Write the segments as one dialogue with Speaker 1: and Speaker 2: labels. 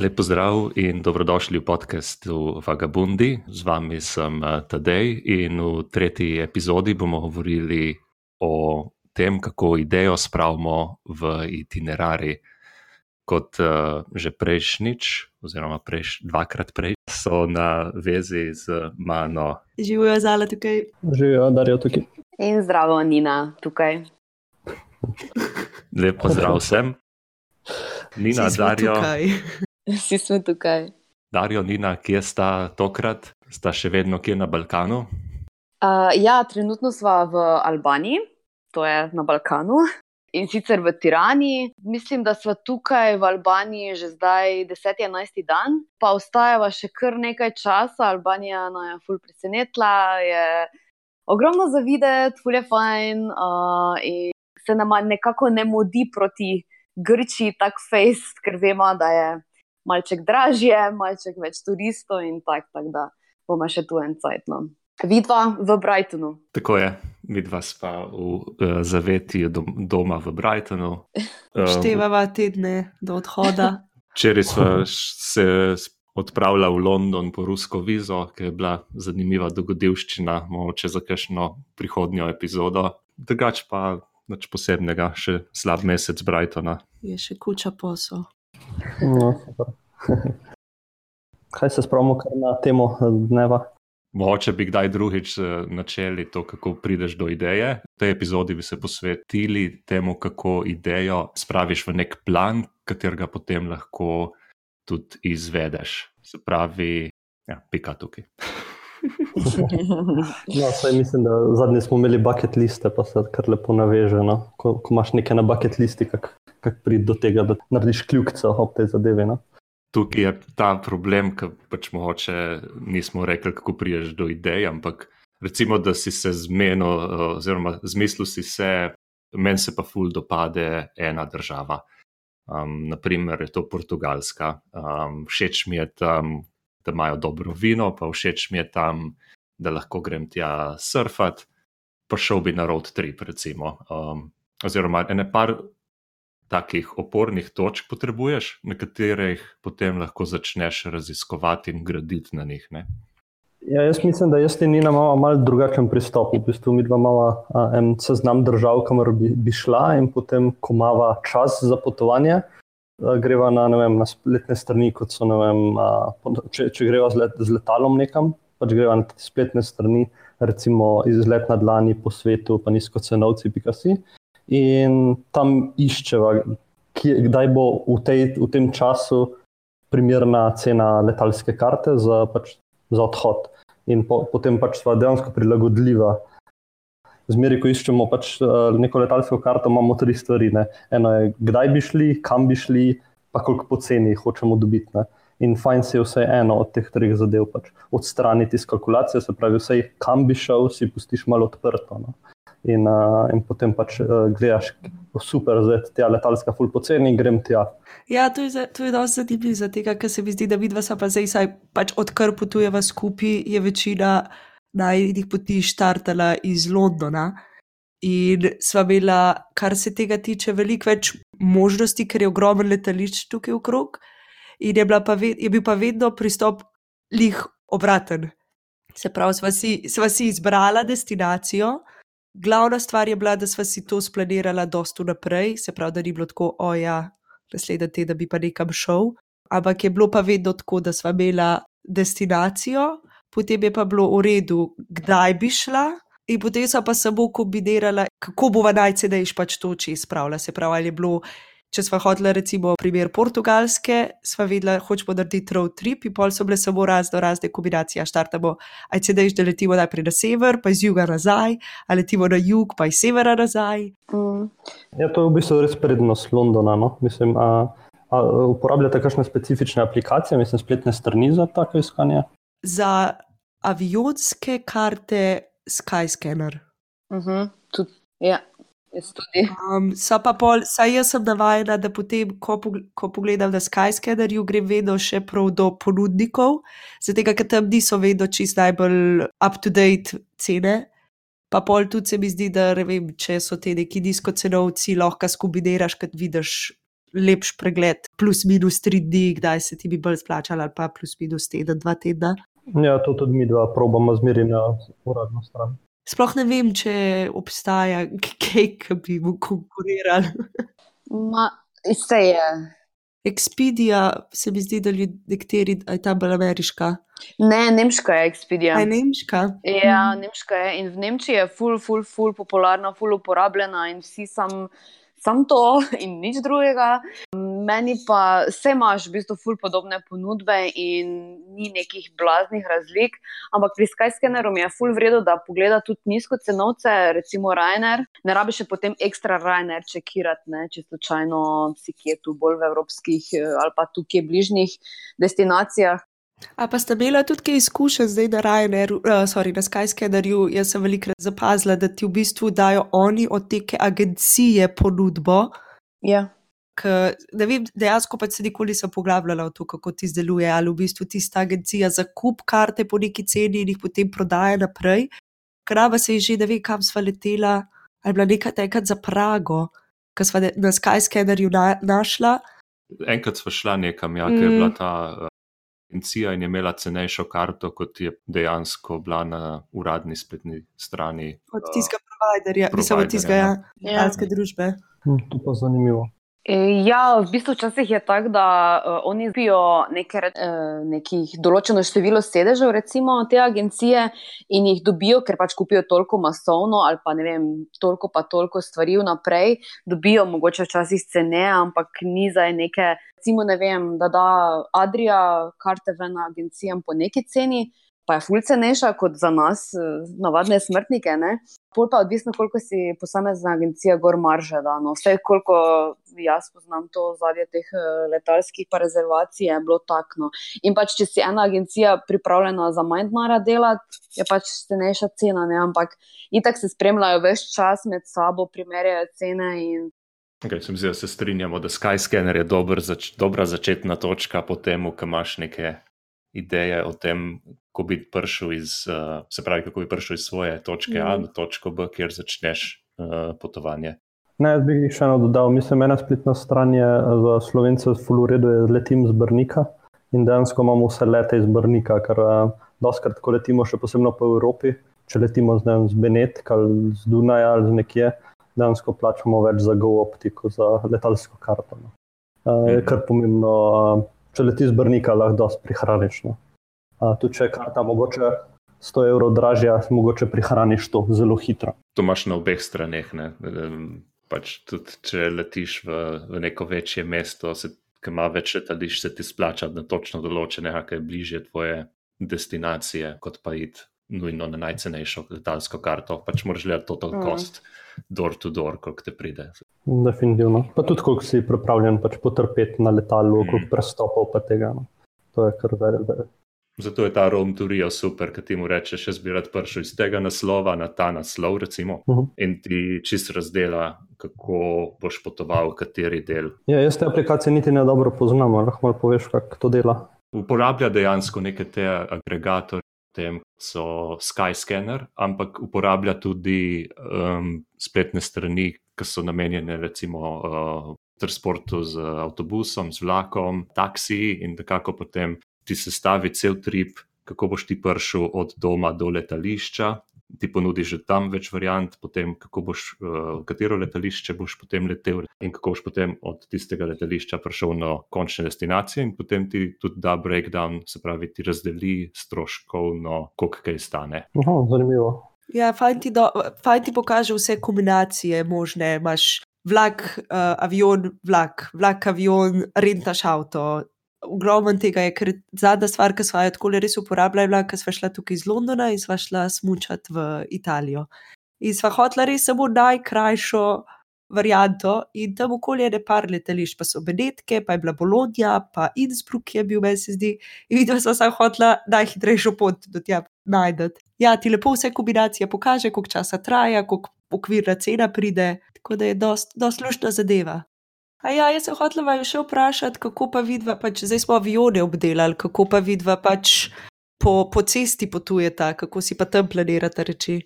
Speaker 1: Lepo zdrav in dobrodošli v podkastu Vagabundi. Z vami sem eh, Tadej in v tretji epizodi bomo govorili o tem, kako idejo spravimo v itinerari. Kot uh, že prejšnjič, oziroma prejš, dvakrat prej, so na vezi z mano.
Speaker 2: Živijo zale tukaj.
Speaker 3: Živijo, da je tukaj.
Speaker 4: In zdravo, Nina, tukaj.
Speaker 1: Lepo zdrav vsem. Nina, Darijo.
Speaker 4: Vsi smo tukaj.
Speaker 1: Darijo, Nina, kje sta tokrat? Sta še vedno kje na Balkanu?
Speaker 4: Uh, ja, trenutno smo v Albaniji, to je na Balkanu. In sicer v Tirani, mislim, da smo tukaj v Albaniji že zdaj 10-11 dan, pa ostajava še kar nekaj časa. Albanija nas je ful presenetila, je ogromno za videti, ful je fajn uh, in se nam nekako ne modi proti Grčiji, tako fejs, ker vemo, da je malček dražje, malček več turistov in tako, tak, da bomo še tu en cajt. No. Vidva v Brightonu.
Speaker 1: Tako je, vidva pa v uh, zavetju dom, doma v Brightonu.
Speaker 2: Števava tedne do odhoda.
Speaker 1: Včeraj smo se odpravljali v London po rusko vizo, ki je bila zanimiva dogodivščina, mogoče za kakšno prihodnjo epizodo. Drugač pa nič posebnega, še slab mesec Brightona.
Speaker 2: Je še kuča posel.
Speaker 3: No, Kaj se spravimo kar na temo dneva?
Speaker 1: Mogoče bi kdaj drugič eh, načeli to, kako prideš do ideje. V tej epizodi bi se posvetili temu, kako idejo spraviš v nek plan, katerega potem lahko tudi izvedeš. Se pravi, ja, pika tukaj.
Speaker 3: no, saj mislim, da zadnji smo imeli bucket liste, pa se kar lepo naveže. No? Ko, ko imaš nekaj na bucket listi, kako kak prideš do tega, da narediš kljukce ob tej zadevi. No?
Speaker 1: Tukaj je ta problem, ki pač mogoče nismo rekli, kako priješ do idej, ampak recimo, da si se zmenil, oziroma zmislil si se, meni se pa ful dopade ena država. Um, naprimer, je to Portugalska. Um, všeč mi je tam, da imajo dobro vino, pa všeč mi je tam, da lahko grem tja surfati, pa šel bi na road trip, recimo. Um, oziroma, ene par takih opornih točk potrebuješ, na katerih potem lahko začneš raziskovati in graditi na njih. Ne?
Speaker 3: Ja, jaz mislim, da jaz in Nina imamo malo drugačen pristop. V bistvu mi dva imamo en seznam držav, kamor bi, bi šla, in potem, ko imamo čas za potovanje, greva na, vem, na spletne strani, kot so, vem, če, če greva z, let, z letalom nekam, pač greva na spletne strani, recimo izlet na dlani po svetu, pa nizko cenovci, pikasi. In tam iščeva, kje, kdaj bo v, tej, v tem času primerna cena letalske karte za, pač, za odhod. In po, potem pač sva dejansko prilagodljiva zmeri, ko iščemo pač, uh, neko letalsko karto, imamo tri stvari. Ne. Eno je, kdaj bi šli, kam bi šli, pa koliko poceni hočemo dobiti. Ne. In fajn se je vse eno od teh treh zadev pač odstraniti iz kalkulacije, se pravi, vse, kam bi šel, si pustiš malo odprto. No. In, uh, in potem pač uh, gledaš, super, zdaj je ta letalska ful poceni, grem tja.
Speaker 2: Ja, to je, je dosti zanimivo, zato ker se mi zdi, da vidva pa zdaj, saj pač odkar potujeva skupaj, je večina najnih poti štartala iz Londona. In sva imela, kar se tega tiče, veliko več možnosti, ker je ogromno letališč tukaj okrog. In je, pa ved, je bil pa vedno pristop lih obraten. Se pravi, sva si, sva si izbrala destinacijo. Glavna stvar je bila, da sva si to splanirala dosto naprej, se pravi, da ni bilo tako, oja, naslednji teden bi pa nekam šel. Ampak je bilo pa vedno tako, da sva imela destinacijo, potem je pa bilo v redu, kdaj bi šla, in potem so pa samo kombinirala, kako bo najcenejši pač to, če izpravlja. Se pravi, ali je bilo. Če smo hodili, recimo, primer Portugalske, smo vedeli, da hočemo narediti road trip, in pol so bile samo razno razne kombinacije. Štartamo, aj se dejš, da letimo najprej na sever, pa iz juga nazaj, ali letimo na jug, pa iz severa nazaj. Mm.
Speaker 3: Ja, to je v bistvu res prednost Londona. No? Mislim, a, a uporabljate kakšne specifične aplikacije, mislim, spletne strani za tako iskanje?
Speaker 2: za avionske karte Skyscanner.
Speaker 4: Uh mhm, -huh, tudi, ja.
Speaker 2: Um, pa pol, saj jaz sem navajena, da potem, ko, ko pogledam na Skyscannerju, gre vedno še prav do ponudnikov, zato ker tam niso vedno čist najbolj up-to-date cene. Pa pol tudi se mi zdi, da vem, če so te neki nizkocenovci, lahko skombiniraš, kad vidiš lepš pregled, plus minus tri dni, kdaj se ti bi bolj splačal, ali pa plus minus teden, dva tedna.
Speaker 3: Ja, to tudi mi dva probamo zmeri na uradno stran.
Speaker 2: Sploh ne vem, če obstaja kaj, ki bi mu konkuriral.
Speaker 4: Ma, se je.
Speaker 2: Expedia se mi zdi, da ljudje, nekateri, a je ta bolj ameriška.
Speaker 4: Ne, nemška je Expedia.
Speaker 2: A je nemška?
Speaker 4: Ja, nemška je. In v Nemčiji je ful, ful, ful popularna, ful uporabljena in vsi sam. Sam to in nič drugega. Meni pa vse imaš v bistvu ful podobne ponudbe in ni nekih blaznih razlik, ampak pri Skyscanneru mi je ful vredno, da pogleda tudi nizko cenovce, recimo Rainer. Ne rabi še potem ekstra Rainer čekirati, ne, če slučajno si kje tu bolj v evropskih eh, ali pa tukaj bližnjih destinacijah.
Speaker 2: A pa sta imela tudi kaj izkušenj zdaj na Ryanairu, uh, sorry, na Skyscannerju. Jaz sem velikrat zapazila, da ti v bistvu dajo oni od te agencije ponudbo.
Speaker 4: Ja.
Speaker 2: K, ne vem, dejansko pa se nikoli nisem poglabljala v to, kako ti izdeluje, ali v bistvu tista agencija zakup karte po neki ceni in jih potem prodaja naprej. Krava se je že, da ve, kam sva letela, ali bila neka tekrat za Prago, ki sva na Skyscannerju na, našla.
Speaker 1: Enkrat smo šla nekam, ja, ker je bila ta uh, agencija in je imela cenejšo karto, kot je dejansko bila na uradni spletni strani.
Speaker 2: Od tistega providerja, mislim, od tistega
Speaker 1: ja.
Speaker 2: ja, letalske družbe.
Speaker 3: Hm, to pa zanimivo.
Speaker 4: E, Ja, v bistvu včasih je tako, da uh, oni zbijo neke, uh, nekih določeno število sedežev, recimo te agencije, in jih dobijo, ker pač kupijo toliko masovno ali pa ne vem, toliko pa toliko stvari vnaprej, dobijo mogoče včasih cene, ampak ni za neke, recimo ne vem, da da Adria karte ven agencijam po neki ceni. Pa je ful cenejša kot za nas, eh, navadne smrtnike. Ne? Pol pa odvisno, koliko si posamezna agencija gor marže. No. Vse, koliko jaz poznam to zadnje teh eh, letalskih pa rezervacij, je bilo takno. In pač, če si ena agencija pripravljena za manj denarja delati, je pač cenejša cena. Ne? Ampak itak se spremljajo več čas med sabo, primerjajo cene in
Speaker 1: Okay, se, zdi, da se strinjamo, da Skyscanner je dober zač dobra začetna točka po tem, ko imaš neke ideje o tem, kako bi prišel iz, uh, se pravi, kako bi prišel iz svoje točke A do točke B, kjer začneš uh, potovanje.
Speaker 3: Ne, jaz bi še eno dodal. Mislim, ena spletna stran je za slovence v Floredu, je letim z Brnika in dejansko imamo vse lete iz Brnika, ker doskrat, ko letimo, še posebno po Evropi, če letimo z, vem, z Benetka ali z Dunaja ali z nekje, dejansko plačamo več za GoOptico, za letalsko karto. No. Uh, je kar pomembno. Uh, če letiš z Brnika, lahko dosti prihraniš. No. Uh, tudi če je karta mogoče 100 evrov dražja, mogoče prihraniš to zelo hitro.
Speaker 1: To imaš na obeh straneh. Ne? Pač tudi, če letiš v, v neko večje mesto, ki ima več letališč, se ti splača na točno določene, kaj je bližje tvoje destinacije, kot pa iti nujno na najcenejšo letalsko karto. Pač moraš gledati total cost, door to door, koliko te pride.
Speaker 3: Definitivno. Pa tudi, koliko si pripravljen pač potrpeti na letalu,
Speaker 1: Mm.
Speaker 3: koliko prestopov pa tega. No. To je kar veliko.
Speaker 1: Zato je ta Rome Turijo super, ker ti mu rečeš, jaz bi rad prišel iz tega naslova na ta naslov, recimo,
Speaker 3: Mhm.
Speaker 1: in ti čist razdela, kako boš potoval, kateri del.
Speaker 3: Ja, jaz te aplikacije niti ne dobro poznam, lahko malo poveš, kako to dela.
Speaker 1: Uporablja dejansko neke te agregatorje, tem so Skyscanner, ampak uporablja tudi um, spletne strani, ki so namenjene recimo uh, transportu z avtobusom, z vlakom, taksiji in nekako potem ti sestavi cel trip, kako boš ti prišel od doma do letališča. Ti ponudi že tam več variant, potem kako boš, uh, katero letališče boš potem letel, in kako boš potem od tistega letališča prišel na končne destinacije, in potem ti tudi da breakdown, se pravi, ti razdeli stroškovno, koliko kaj stane.
Speaker 3: Aha, zanimivo.
Speaker 2: Ja, fajn ti, do, ti pokaže vse kombinacije možne. Imaš vlak, uh, avion, vlak, vlak, avion, rentaš avto. Ogromno tega je, ker zadnja stvar, ki smo jo tako res uporabljali, je bila, ker smo šla tukaj iz Londona in smo šla smučati v Italijo. In smo hotela res samo najkrajšo varianto, in tam okolje je nepar letališč, pa so Benetke, pa je bila Bologna, pa Innsbruck je bil, meni se zdi. In videla sem samo hotela najhitrejšo pot do tja najdete. Ja, ti lepo vse kombinacije pokaže, koliko časa traja, koliko okvirna cena pride, tako da je dosti dost luštna zadeva. A ja, jaz sem hotela vaju še vprašati, kako pa vidva, pač zdaj smo avione obdelali, kako pa vidva pač po, po cesti potujeta, kako si pa tam planirate reči.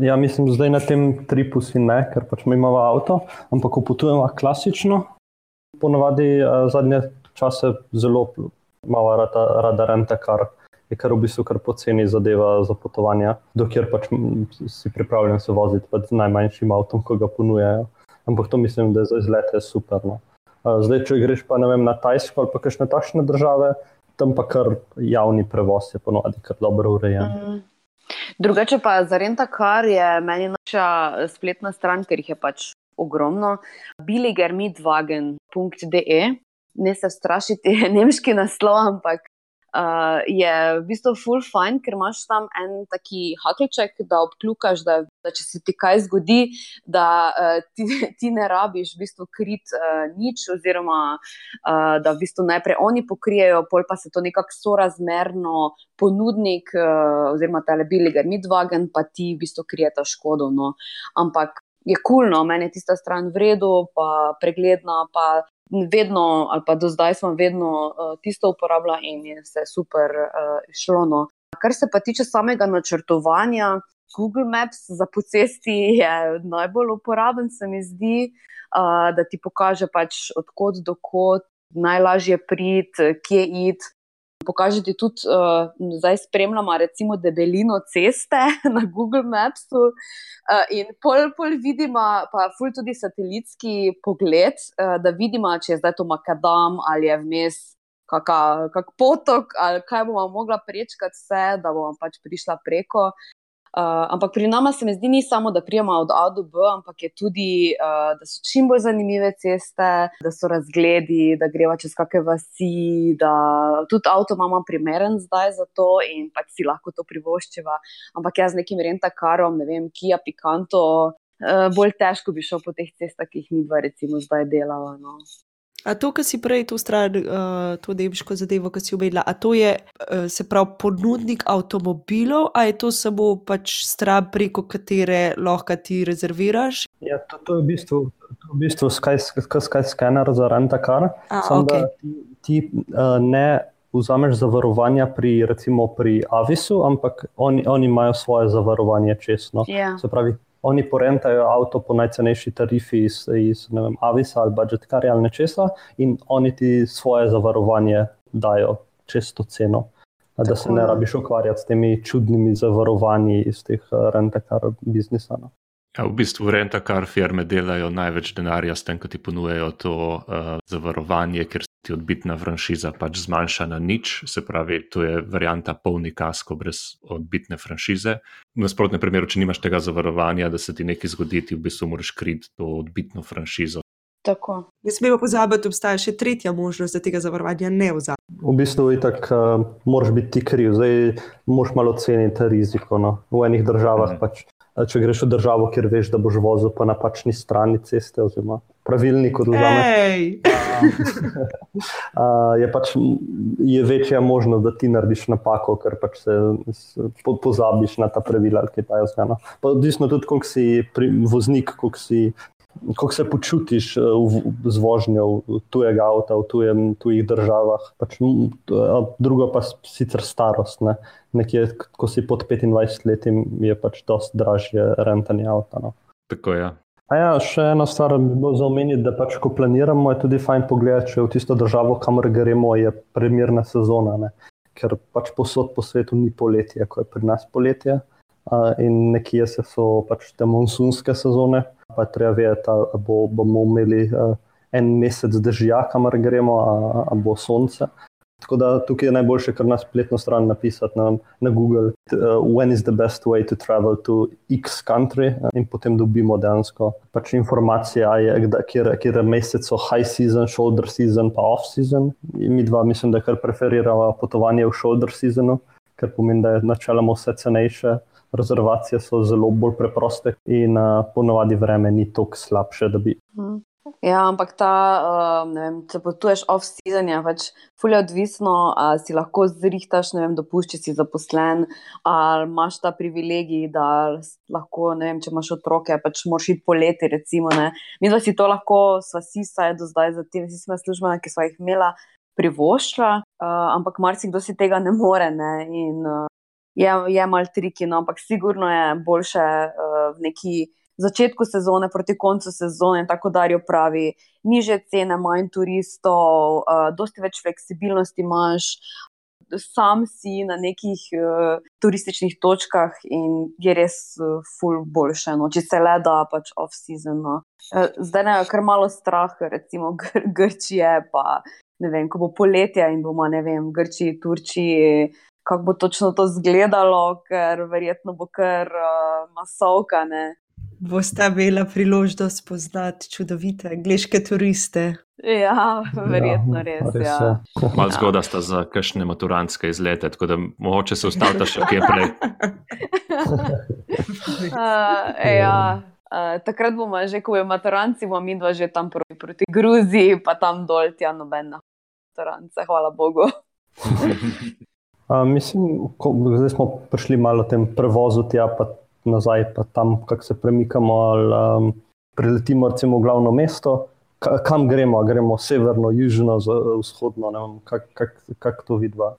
Speaker 3: Ja, mislim, zdaj na tem tripu si ne, ker pač imamo avto, ampak ko potujemo klasično, Ponovadi uh, zadnje čase zelo malo rada, rada renta kar. Je kar v bistvu kar poceni zadeva za potovanja, dokler pač si pripravljen se voziti pač z najmanjšim avtom, ko ga ponujajo. Ampak to mislim, da je za izlete super. No. Zdaj, če greš pa vem, na Tajsko ali pa kakšne takšne države, tam pa kar javni prevoz je ponovadi kar dobro urejen. Mm.
Speaker 4: Drugače pa za renta, kar je meni naša spletna stran, ker jih je pač ogromno, biligermidwagen.de. Ne se strašiti, nemški naslov, ampak uh, je v bistvu full fine, ker imaš tam en taki hakelček, da obkljukaš, da, da če se ti kaj zgodi, da uh, ti, ti ne rabiš v bistvu krit uh, nič, oziroma uh, da v bistvu najprej oni pokrijejo, pol pa se to nekako sorazmerno ponudnik, uh, oziroma ta lebiliger midwagen, pa ti v bistvu krijeta škodo. No. Ampak je kulno, meni je tista stran v redu, pa pregledna, pa vedno, ali pa do zdaj smo vedno uh, tisto uporabljali in je se super uh, šlo. No. Kar se pa tiče samega načrtovanja, Google Maps za pocesti je najbolj uporaben, se mi zdi, uh, da ti pokaže pač odkot do kot, najlažje priti, kje iti pokažeti tudi, uh, zdaj spremljamo recimo debelino ceste na Google Mapsu uh, in pol, pol vidimo, pa ful tudi satelitski pogled, uh, da vidimo, če je zdaj to Makadam ali je vmes. Kak potok, ali kaj bomo mogli prečkati, vse, da bomo pač prišla preko. Uh, ampak pri nama se mi zdi, ni samo, da prijemo od A do B, ampak je tudi, uh, da so čim bolj zanimive ceste, da so razgledi, da greva čez kakšne vasi, da tudi avto imamo primeren zdaj za to in pač si lahko to privoščiva. Ampak jaz z nekim rentakarom, ne vem, Kia Picanto, uh, bolj težko bi šel po teh cestah, ki jih mi dva recimo zdaj delava. No.
Speaker 2: A to, kar si prej to stran, uh, to nemško zadevo, ki si uvedla, a to je uh, se pravi ponudnik avtomobilov, ali je to samo pač stran, preko katere lahko ti rezerviraš?
Speaker 3: Ja, to, to je v bistvu, to v bistvu Skyscanner za rentakar. Samo okay. da ti, ti uh, ne vzameš zavarovanja pri, recimo, pri Avisu, ampak oni, oni imajo svoje zavarovanje čestno.
Speaker 4: Yeah.
Speaker 3: Ja. Se pravi, oni porentajo avto po najcenejši tarifi iz, iz vem, Avisa ali Budget Car ali nečesa in oni ti svoje zavarovanje dajo čez to ceno. Tako, da se ne rabiš ukvarjati s temi čudnimi zavarovanji iz teh eh, rentakar biznisa. No.
Speaker 1: Ja, v bistvu rentakar firme delajo največ denarja s tem, ko ti ponujejo to uh, zavarovanje, ker ti odbitna franšiza pač zmanjša na nič, se pravi, to je varianta polni kasko brez odbitne franšize. V nasprotnem primeru, če nimaš tega zavarovanja, da se ti nekaj zgodi, ti v bistvu moraš kriti to odbitno franšizo.
Speaker 4: Tako.
Speaker 2: Ne smemo pozabiti, da obstaja še tretja možnost, da tega zavarovanja ne vzameš.
Speaker 3: V bistvu je tako, uh, moraš biti kriv, zdaj moraš malo ceniti riziko. No. V enih državah mhm. pač če greš v državo, kjer veš, da boš vozil po napačni strani ceste, oziroma pravilnik odvzame. je pač je večja možnost, da ti narediš napako, ker pač se pozabiš na ta pravila, ki ta je zgana. Odvisno tudi, koliko si pri, voznik, koliko si. Kako se počutiš v, z vožnjo tujega avta v tujem, tujih državah? Pač, drugo pa sicer starost. Ne? nekje, ko si pod 25 leti, je pač dosti dražje rentanje avta. No.
Speaker 1: Tako je. Ja.
Speaker 3: Ja, še ena stvar bi bilo za omeniti, da pač, ko planiramo, je tudi fajn pogledati, če v tisto državo, kamor gremo, je primerna sezona. Ne? Ker pač posod po svetu ni poletje, kot je pri nas poletje. Uh, in nekje so pač te monsunske sezone, pa je treba vedeti, da bo, bomo imeli en mesec dežja, kamor gremo, a, a bo sonce. Tako da tukaj je najboljše, kar na spletno stran napisati na, na Google, uh, when is the best way to travel to X country, in potem dobimo dejansko pač informacije, kje je mesec so high season, shoulder season, pa off season. In mi dva, mislim, da kar preferiramo potovanje v shoulder seasonu, ker pomeni, da je načeloma vse cenejše. Rezervacije so zelo bolj preproste, in uh, ponovadi vreme ni tako slabše, da bi. Mm.
Speaker 4: Ja, ampak ta, uh, vem, če potuješ off-season, je pač fully odvisno, ali si lahko zrihtaš, ne vem, dopušč, če si zaposlen, ali imaš ta privilegij, da lahko, ne vem, če imaš otroke, pač moraš iti poleti, recimo. Ne. Mi da si to lahko, sva si saj do zdaj za tem, si smo službena, ki sva jih imela privoščila, uh, ampak marsikdo si tega ne more. Ne. In, uh, je je mal triki, no, ampak sigurno je boljše uh, v neki začetku sezone, proti koncu sezone, tako da jo pravi, niže cene, manj turistov, uh, dosti več fleksibilnosti imaš. Sam si na nekih uh, turističnih točkah in je res uh, ful boljše, no, če se le da, pač off-season. No. Uh, zdaj je kar malo strah, recimo Gr Grčije, pa ne vem, ko bo poletje in bomo, ne vem, Grčiji, Turčiji, kako bo točno to izgledalo, ker verjetno bo kar uh, masovka. Ne
Speaker 2: boste imeli priložnost spoznati čudovite angliške turiste.
Speaker 4: Ja, verjetno ja, res. res ja.
Speaker 1: Malo zgodaj sta za kakšne maturantske izlete, tako da mogoče se ustavite še kje prej.
Speaker 4: uh, ja. Uh, takrat bomo že, ko bomo maturanci, bomo mi dva že tam proti, proti Gruziji, pa tam dol, tja nobena maturance, hvala Bogu.
Speaker 3: uh, mislim, ko, zdaj smo prišli malo v tem prevozu tja, pa nazaj, pa tam, kako se premikamo, ali um, preletimo recimo v glavno mesto, kam gremo, gremo severno, južno, vzhodno, kako kak, kak to vidva.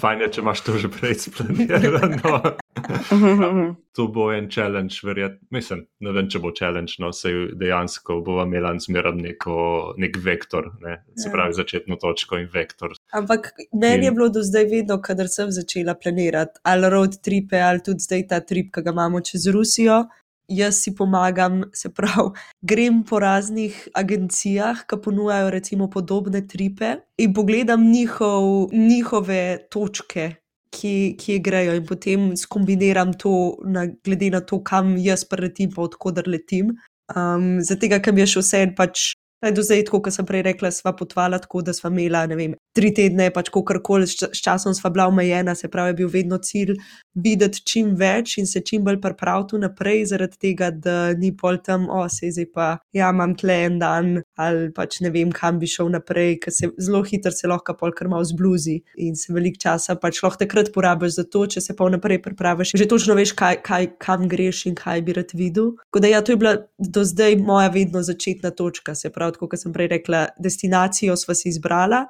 Speaker 1: Fajn je, če imaš to že prej splanirano. to bo en challenge, verjetno. Mislim, ne vem, če bo challenge, no se dejansko bo imela zmeraj nek vektor, ne? se ja. pravi začetno točko in vektor.
Speaker 2: Ampak meni je bilo do zdaj vedno, kadar sem začela planirati, ali road tripe, ali tudi zdaj ta trip, ki ga imamo čez Rusijo jaz si pomagam, se pravi, grem po raznih agencijah, ki ponujajo recimo podobne tripe in pogledam njihov, njihove točke. Ki, ki grejo, in potem skombiniram to, na, glede na to, kam jaz preletim, pa odkudar letim. Um, Zato, ker mi je še vse en pač Naj do zdaj, kot sem prej rekla, sva potvala tako, da sva imela vem, tri tedne, pač kakorkoli, s časom sva bila omejena, se pravi, je bil vedno cilj videti čim več in se čim bolj pripraviti naprej, zaradi tega, da ni pol tam, o, se zdaj pa, ja, imam tle en dan ali pač ne vem, kam bi šel naprej, ker se zelo hitro se lahko pol kar malo zbluzi in se velik časa pač lahko takrat porabiš za to, če se pa vnaprej pripraviš, že točno veš, kaj, kaj, kam greš in kaj bi rad videl. Tako da ja, to je bila do zdaj moja vedno začetna točka, se pravi prav, kot sem prej rekla, destinacijo smo si izbrali,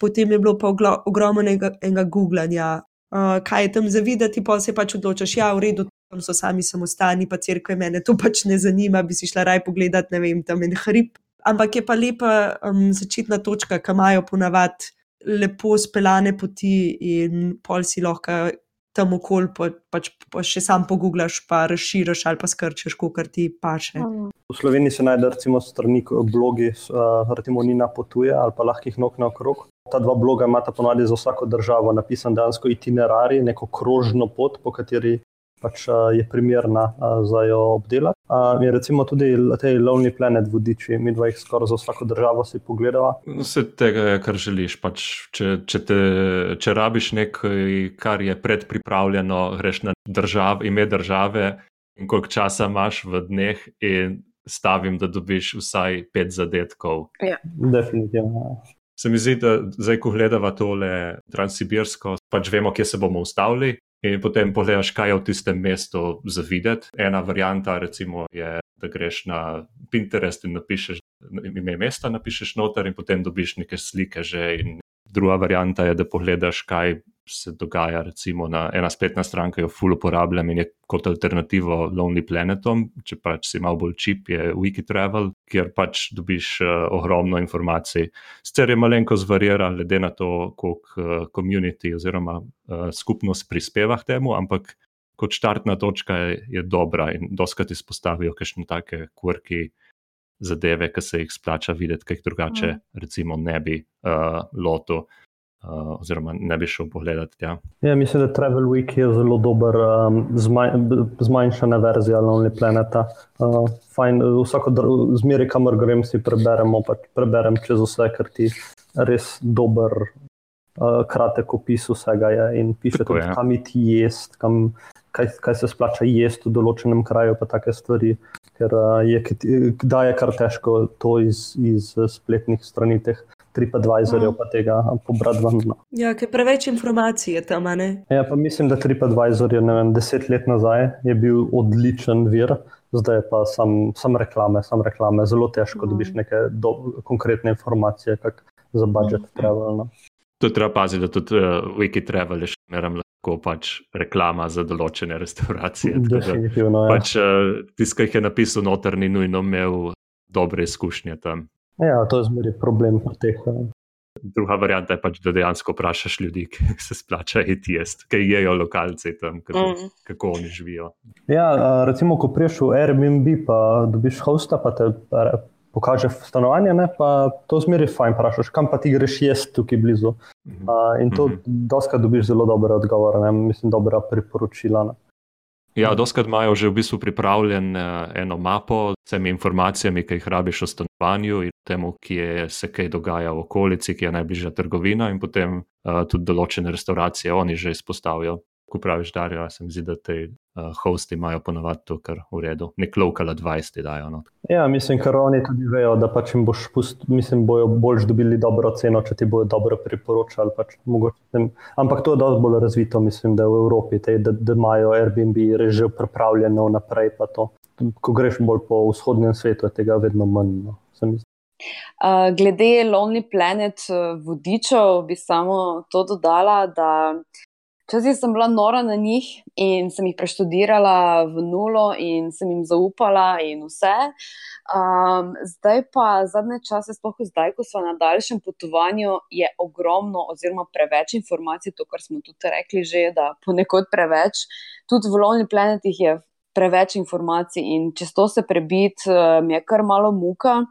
Speaker 2: potem je bilo pa ogromno enega googlanja, uh, kaj je tam za videti, pa se pač odločiš, ja, v redu, tam so sami samostani, pa crkve, mene to pač ne zanima, bi si šla raj pogledat, ne vem, tam en hrib. Ampak je pa lepa um, začetna točka, ki imajo ponavadi lepo speljane poti in pol si lahko tam okolje, pa, pač pa še sam pogublaš, pa razširiš ali pa skrčiš, kot ti paše.
Speaker 3: V Sloveniji se najde recimo strani blogi, uh, recimo Nina potuje ali pa lahkih nog na okrog. Ta dva bloga imata ponovadi za vsako državo napisan dejansko itinerarij, neko krožno pot, po kateri pač je primerna za jo obdelati. In recimo tudi te Lonely Planet vodiči, mi dva jih skoraj za vsako državo si pogledava.
Speaker 1: Vse tega je, kar želiš. Pač, če, če, te, če rabiš nekaj, kar je predpripravljeno, greš na držav, ime države in koliko časa imaš v dneh. Stavim, da dobiš vsaj pet zadetkov.
Speaker 4: Ja.
Speaker 3: Definitivno.
Speaker 1: Se mi zdi, da zdaj, ko gledamo tole Transsibirsko, pač vemo, kje se bomo ustavili. In potem pogledaš, kaj je v tistem mestu za videti. Ena varianta, recimo, je, da greš na Pinterest in napišeš ime mesta, napišeš noter in potem dobiš neke slike že. In druga varianta je, da pogledaš, kaj se dogaja, recimo na ena spletna stran, ki jo full uporabljam in je kot alternativo Lonely Planetom, če pač si malo bolj čip, je Wikitravel, kjer pač dobiš uh, ogromno informacij. Sicer je malenko zvarjera, glede na to, koliko uh, community oziroma uh, skupnost prispeva k temu, ampak kot štartna točka je, je dobra in doskrat izpostavijo kakšne take kvrki. Zadeve, ki se jih splača videti, kaj drugače, mm. recimo, ne bi uh, lotil. Uh, oziroma, ne bi šel pogledati. Ja.
Speaker 3: Ja, mislim, da Travel Week je zelo dober, um, zmaj, zmanjšana verzija Lonely Planeta. Uh, fajn, vsako zmeri, kamor grem, si preberemo, pač preberem čez vse, ker ti res dober, uh, kratek opis vsega je in piše, tudi, kam ti jesti, kaj, kaj se splača jesti v določenem kraju, pa take stvari. Ker uh, je, kdaj je kar težko to iz, iz spletnih strani teh TripAdvisorju, mm. pa tega pobrati ven. No.
Speaker 2: Ja, ker preveč informacij je tam.
Speaker 3: Ja, pa mislim, da TripAdvisor je vem, deset let nazaj je bil odličen vir, zdaj pa sam, sam reklame, sam reklame. Zelo težko mm. dobiš neke do, konkretne informacije, kak za budžet mm. travel. No.
Speaker 1: To je treba paziti, da tudi uh, Wikitravel je še meram lahko pač reklama za določene restauracije.
Speaker 3: Definitivno. Ja.
Speaker 1: Pač uh, tisti, ki jih je napisal noter, ni nujno imel dobre izkušnje tam.
Speaker 3: Ja, to je zmeri problem pri teh. ja.
Speaker 1: Druga varianta je pač, da dejansko vprašaš ljudi, ki se splača jesti, ki jejo lokalci tam, kako,
Speaker 4: Mm.
Speaker 1: kako oni živijo.
Speaker 3: Ja, a, recimo, ko priješ v Airbnb, pa dobiš hosta, pa te a, pokaže stanovanje, ne, pa to zmeri fajn, vprašaš, kam pa ti greš jesti tukaj blizu.
Speaker 1: Mhm.
Speaker 3: A, in to
Speaker 1: Mhm.
Speaker 3: doskrat dobiš zelo dobre odgovore, ne, mislim, dobra priporočila. Ne.
Speaker 1: Ja, doskrat imajo že v bistvu pripravljen uh, eno mapo s vsemi informacijami, ki jih rabiš o stanovanju in temu, kje se kaj dogaja v okolici, kje je najbližja trgovina, in potem uh, tudi določene restauracije oni že izpostavijo. Ko praviš, Darja, se mi zdi, da te uh, hosti imajo ponovadi to kar v redu. Nek local advice ti dajo. No.
Speaker 3: Ja, mislim, ker oni tudi vejo, da pač jim boš pust, mislim, bojo boljš dobili dobro ceno, če ti bojo dobro priporočali. Pač, mogoče tem, ampak to je dosti bolj razvito, mislim, da je v Evropi, te, da, da imajo Airbnb že pripravljeno naprej. pa to. Ko greš bolj po vzhodnem svetu, je tega vedno manj. No.
Speaker 4: Uh, glede Lonely Planet uh, vodičev, bi samo to dodala, da včasih sem bila nora na njih in sem jih preštudirala v nulo in sem jim zaupala in vse. Um, zdaj pa zadnje čase, sploh zdaj, ko smo na daljšem potovanju, je ogromno oziroma preveč informacij, to, kar smo tudi rekli že, da ponekod preveč. Tudi v Lonely Planetih je preveč informacij in čez to se prebiti uh, mi je kar malo muka.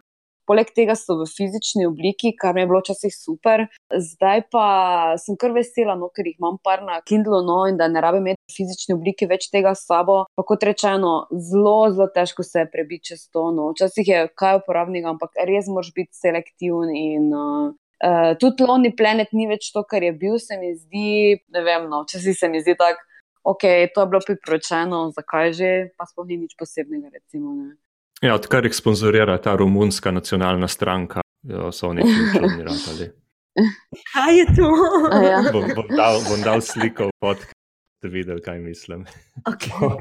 Speaker 4: Poleg tega so v fizični obliki, kar mi je bilo včasih super. Zdaj pa sem kar vesela, no, ker jih imam par na Kindlu, no, in da ne rabim imeti v fizični obliki več tega s sabo. Pa kot rečeno, zelo, zelo težko se prebiti čez to. No. Včasih je kaj uporabnega, ampak res moraš biti selektiven. In, uh, uh, tudi Lonely Planet ni več to, kar je bil, se mi zdi. Ne vem, no, včasih se mi zdi tako, ok, to je bilo priporočeno, zakaj že, pa sploh ni nič posebnega. Recimo, ne.
Speaker 1: Ja, odkar jih sponzorira ta romunska nacionalna stranka, jo, so oni čudni ratali.
Speaker 2: Kaj je to?
Speaker 4: A ja.
Speaker 1: Bom, bom, dal, bom dal sliko v podcast, da bi videli, kaj mislim.
Speaker 2: Okay.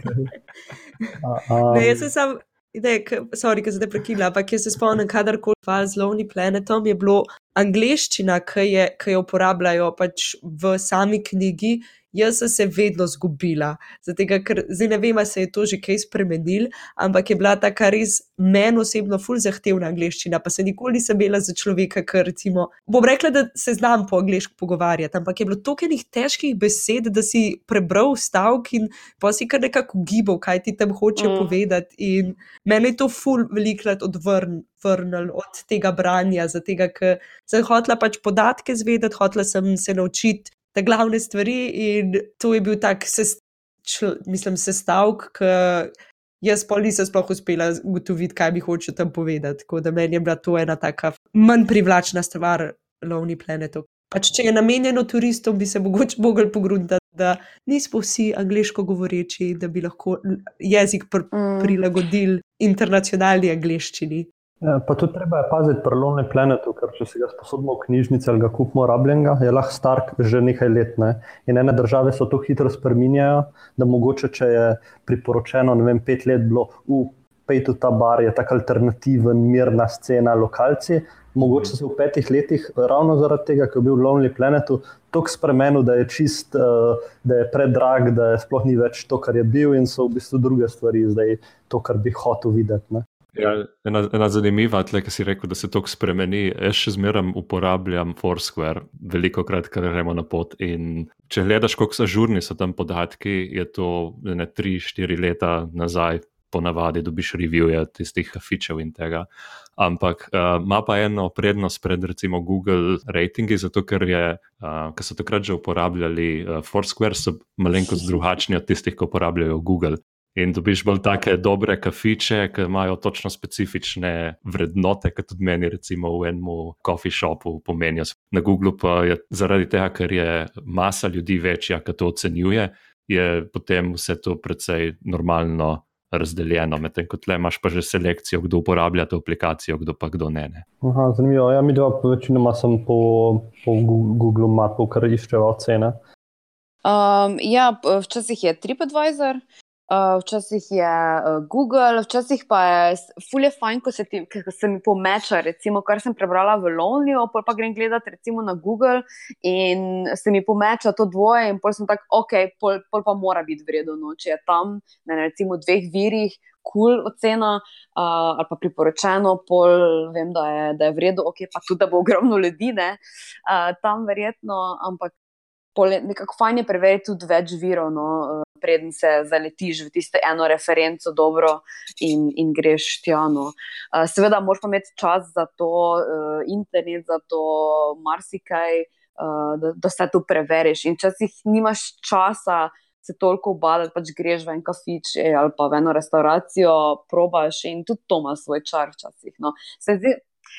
Speaker 3: A, a,
Speaker 2: Ne, jaz sem sam, ne, k- sorry, ker te prekinila, ampak jaz se spomnim, kadarkoli val z Lonely Planetom je bilo angliščina, ki, je, ki jo uporabljajo pač v sami knjigi. Jaz sem se vedno zgubila, zato ker zdaj ne vem, ali se je to že kaj spremenil, ampak je bila ta res meni osebno ful zahtevna angliščina, pa se nikoli nisem imela za človeka, ker recimo, bom rekla, da se znam po angliško pogovarjati, ampak je bilo toliko enih težkih besed, da si prebral stavek in pa si kar nekako gibal, kaj ti tam hoče
Speaker 4: Mm.
Speaker 2: povedati. In meni je to ful velikrat odvrnil od tega branja, zato ker sem hotela pač podatke zvedeti, hotela sem se naučiti te glavne stvari in to je bil tak sest, čl, mislim, sestavek, ki jaz pa nisem sploh uspela ugotoviti, kaj mi hoče tam povedati. Tako da meni je bila to ena taka manj privlačna stvar Lonely Planetov. Pač, če je namenjeno turistom, bi se mogoče mogli pogruniti, da nismo vsi angliško govoreči, da bi lahko jezik pr
Speaker 4: Mm.
Speaker 2: prilagodili internacionalni angliščini.
Speaker 3: Pa tudi treba je paziti pri Lonely Planetu, ker če si ga sposodimo v knjižnici ali ga kupimo rabljenega, je lahko star že nekaj let. Ne? In ene države so to hitro spreminjajo, da mogoče, če je priporočeno, ne vem, pet let bilo, v pejtu ta bar je tako alternativen, mirna scena, lokalci. Mogoče se v petih letih, ravno zaradi tega, ker je bil v Lonely Planetu tako spremenil, da je čist, uh, da je predrag, da je sploh ni več to, kar je bil, in so v bistvu druge stvari, zdaj to, kar bi hotel videti. Ne?
Speaker 1: Ja, ena, ena zanimiva, tle, ki si rekel, da se to spremeni. Jaz še zmeraj uporabljam Foursquare, veliko krat, ker gremo na pot. In če gledaš, kako so žurni so tam podatki, je to ne 3-4 leta nazaj, ponavadi dobiš revije tistih fičev in tega. Ampak uh, ima pa eno prednost pred recimo Google ratingi, zato ker, je, uh, ker so takrat že uporabljali uh, Foursquare, so malenkost drugačni od tistih, ki uporabljajo Google. In dobiš bolj take dobre kafiče, ki imajo točno specifične vrednote, kot tudi meni, recimo v enem coffee shopu pomenijo. Na Googlu pa je zaradi tega, ker je masa ljudi večja, ki to ocenjuje, je potem vse to precej normalno razdeljeno, medtem ko tle imaš pa že selekcijo, kdo uporablja to aplikacijo, kdo pa kdo ne. ne.
Speaker 3: Aha, zanimivo. Ja, mi dva večinoma sem po, po Google Mapu, kar iščeva ocene.
Speaker 4: Um, ja, včasih je TripAdvisor, Uh, včasih je uh, Google, včasih pa je fulje fajn, ko se, ti, ko se mi pomeča, recimo, kar sem prebrala v Lonelyju, pa grem gledati recimo na Google in se mi pomeča to dvoje in pol sem tak, ok, pol, pol pa mora biti vredno, no, če je tam na recimo dveh virih, kul cool ocena uh, ali pa priporočeno, pol vem, da je, da je vredno, ok, pa tudi, da bo ogromno ljudi, ne, uh, tam verjetno, ampak nekako fajn je preveriti tudi več virov, no, preden se zaletiš v tiste eno referenco dobro in, in greš tja. No. Eh, seveda, moraš pa imeti čas za to, eh, internet za to, marsikaj, da, da se to preveriš. In včasih nimaš časa. Se toliko obadati, pač greš v en kafič ali pa v eno restavracijo, probaš in tudi to ima svoj čar včasih. No. Se zdi,